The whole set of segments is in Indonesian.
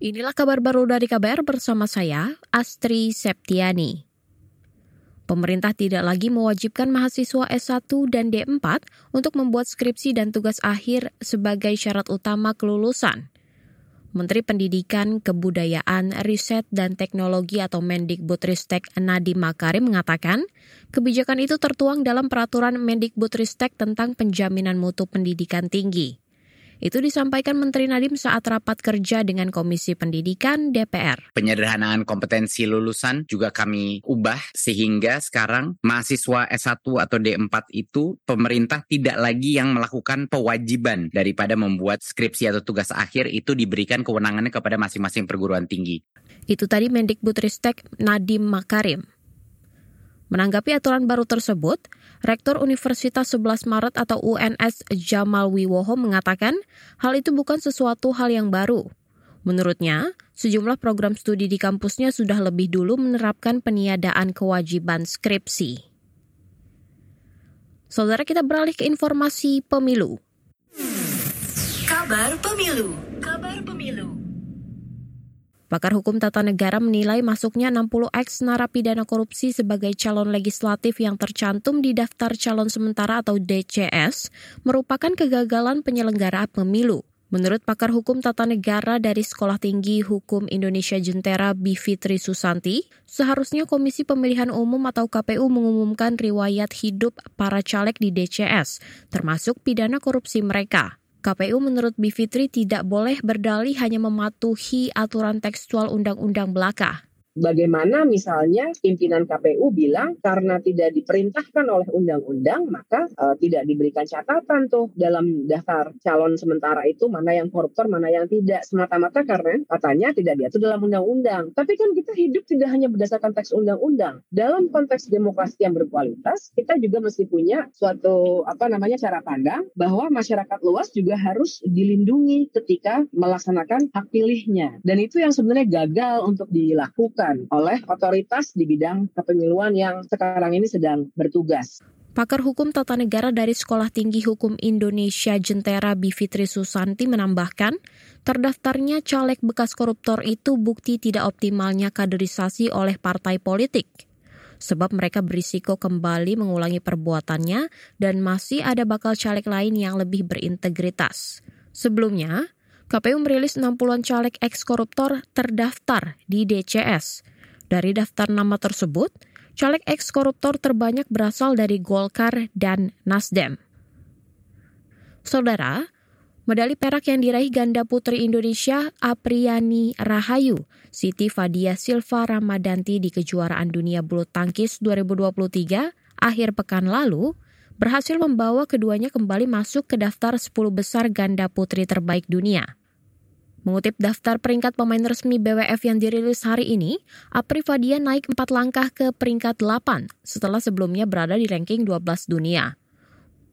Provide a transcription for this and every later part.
Inilah kabar baru dari KBR bersama saya, Astri Septiani. Pemerintah tidak lagi mewajibkan mahasiswa S1 dan D4 untuk membuat skripsi dan tugas akhir sebagai syarat utama kelulusan. Menteri Pendidikan, Kebudayaan, Riset, dan Teknologi atau Mendikbudristek Nadiem Makarim mengatakan, kebijakan itu tertuang dalam peraturan Mendikbudristek tentang penjaminan mutu pendidikan tinggi. Itu disampaikan Menteri Nadiem saat rapat kerja dengan Komisi Pendidikan DPR. Penyederhanaan kompetensi lulusan juga kami ubah sehingga sekarang mahasiswa S1 atau D4 itu pemerintah tidak lagi yang melakukan pewajiban daripada membuat skripsi atau tugas akhir itu diberikan kewenangannya kepada masing-masing perguruan tinggi. Itu tadi Mendikbudristek Nadiem Makarim. Menanggapi aturan baru tersebut, Rektor Universitas 11 Maret atau UNS Jamal Wiwoho mengatakan hal itu bukan sesuatu hal yang baru. Menurutnya, sejumlah program studi di kampusnya sudah lebih dulu menerapkan peniadaan kewajiban skripsi. Saudara kita beralih ke informasi pemilu. Kabar pemilu. Kabar pemilu. Pakar Hukum Tata Negara menilai masuknya 60 ex narapidana korupsi sebagai calon legislatif yang tercantum di daftar calon sementara atau DCS merupakan kegagalan penyelenggara pemilu. Menurut pakar hukum tata negara dari Sekolah Tinggi Hukum Indonesia Jentera Bivitri Susanti, seharusnya Komisi Pemilihan Umum atau KPU mengumumkan riwayat hidup para caleg di DCS, termasuk pidana korupsi mereka. KPU menurut Bivitri tidak boleh berdalih hanya mematuhi aturan tekstual undang-undang belaka bagaimana misalnya pimpinan KPU bilang karena tidak diperintahkan oleh undang-undang maka uh, tidak diberikan catatan tuh dalam daftar calon sementara itu mana yang koruptor mana yang tidak. Semata-mata karena katanya tidak diatur dalam undang-undang. Tapi kan kita hidup tidak hanya berdasarkan teks undang-undang. Dalam konteks demokrasi yang berkualitas kita juga mesti punya suatu apa namanya cara pandang bahwa masyarakat luas juga harus dilindungi ketika melaksanakan hak pilihnya. Dan itu yang sebenarnya gagal untuk dilakukan dilakukan oleh otoritas di bidang kepemiluan yang sekarang ini sedang bertugas. Pakar Hukum Tata Negara dari Sekolah Tinggi Hukum Indonesia Jentera Bivitri Susanti menambahkan, terdaftarnya caleg bekas koruptor itu bukti tidak optimalnya kaderisasi oleh partai politik. Sebab mereka berisiko kembali mengulangi perbuatannya dan masih ada bakal caleg lain yang lebih berintegritas. Sebelumnya, KPU merilis 60-an caleg eks-koruptor terdaftar di DCS. Dari daftar nama tersebut, caleg eks-koruptor terbanyak berasal dari Golkar dan Nasdem. Saudara, medali perak yang diraih ganda putri Indonesia Apriani Rahayu, Siti Fadia Silva Ramadanti di kejuaraan dunia bulu tangkis 2023 akhir pekan lalu berhasil membawa keduanya kembali masuk ke daftar 10 besar ganda putri terbaik dunia. Mengutip daftar peringkat pemain resmi BWF yang dirilis hari ini, Apri Fadia naik 4 langkah ke peringkat 8 setelah sebelumnya berada di ranking 12 dunia.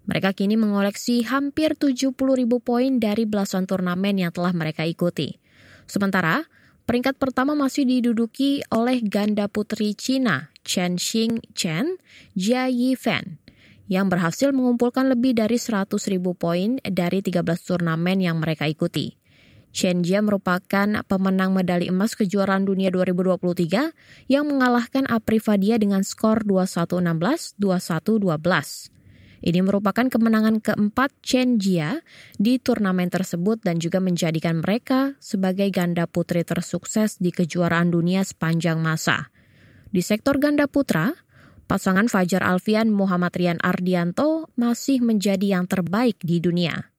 Mereka kini mengoleksi hampir 70 ribu poin dari belasan turnamen yang telah mereka ikuti. Sementara, peringkat pertama masih diduduki oleh ganda putri Cina Chen Xing Chen, Jia Yifan, yang berhasil mengumpulkan lebih dari 100 ribu poin dari 13 turnamen yang mereka ikuti. Chen Jia merupakan pemenang medali emas kejuaraan dunia 2023 yang mengalahkan Apri Fadia dengan skor 21-16, 21-12. Ini merupakan kemenangan keempat Chen Jia di turnamen tersebut dan juga menjadikan mereka sebagai ganda putri tersukses di kejuaraan dunia sepanjang masa. Di sektor ganda putra, pasangan Fajar Alfian Muhammad Rian Ardianto masih menjadi yang terbaik di dunia.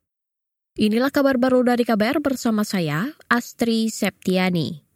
Inilah kabar baru dari KBR bersama saya, Astri Septiani.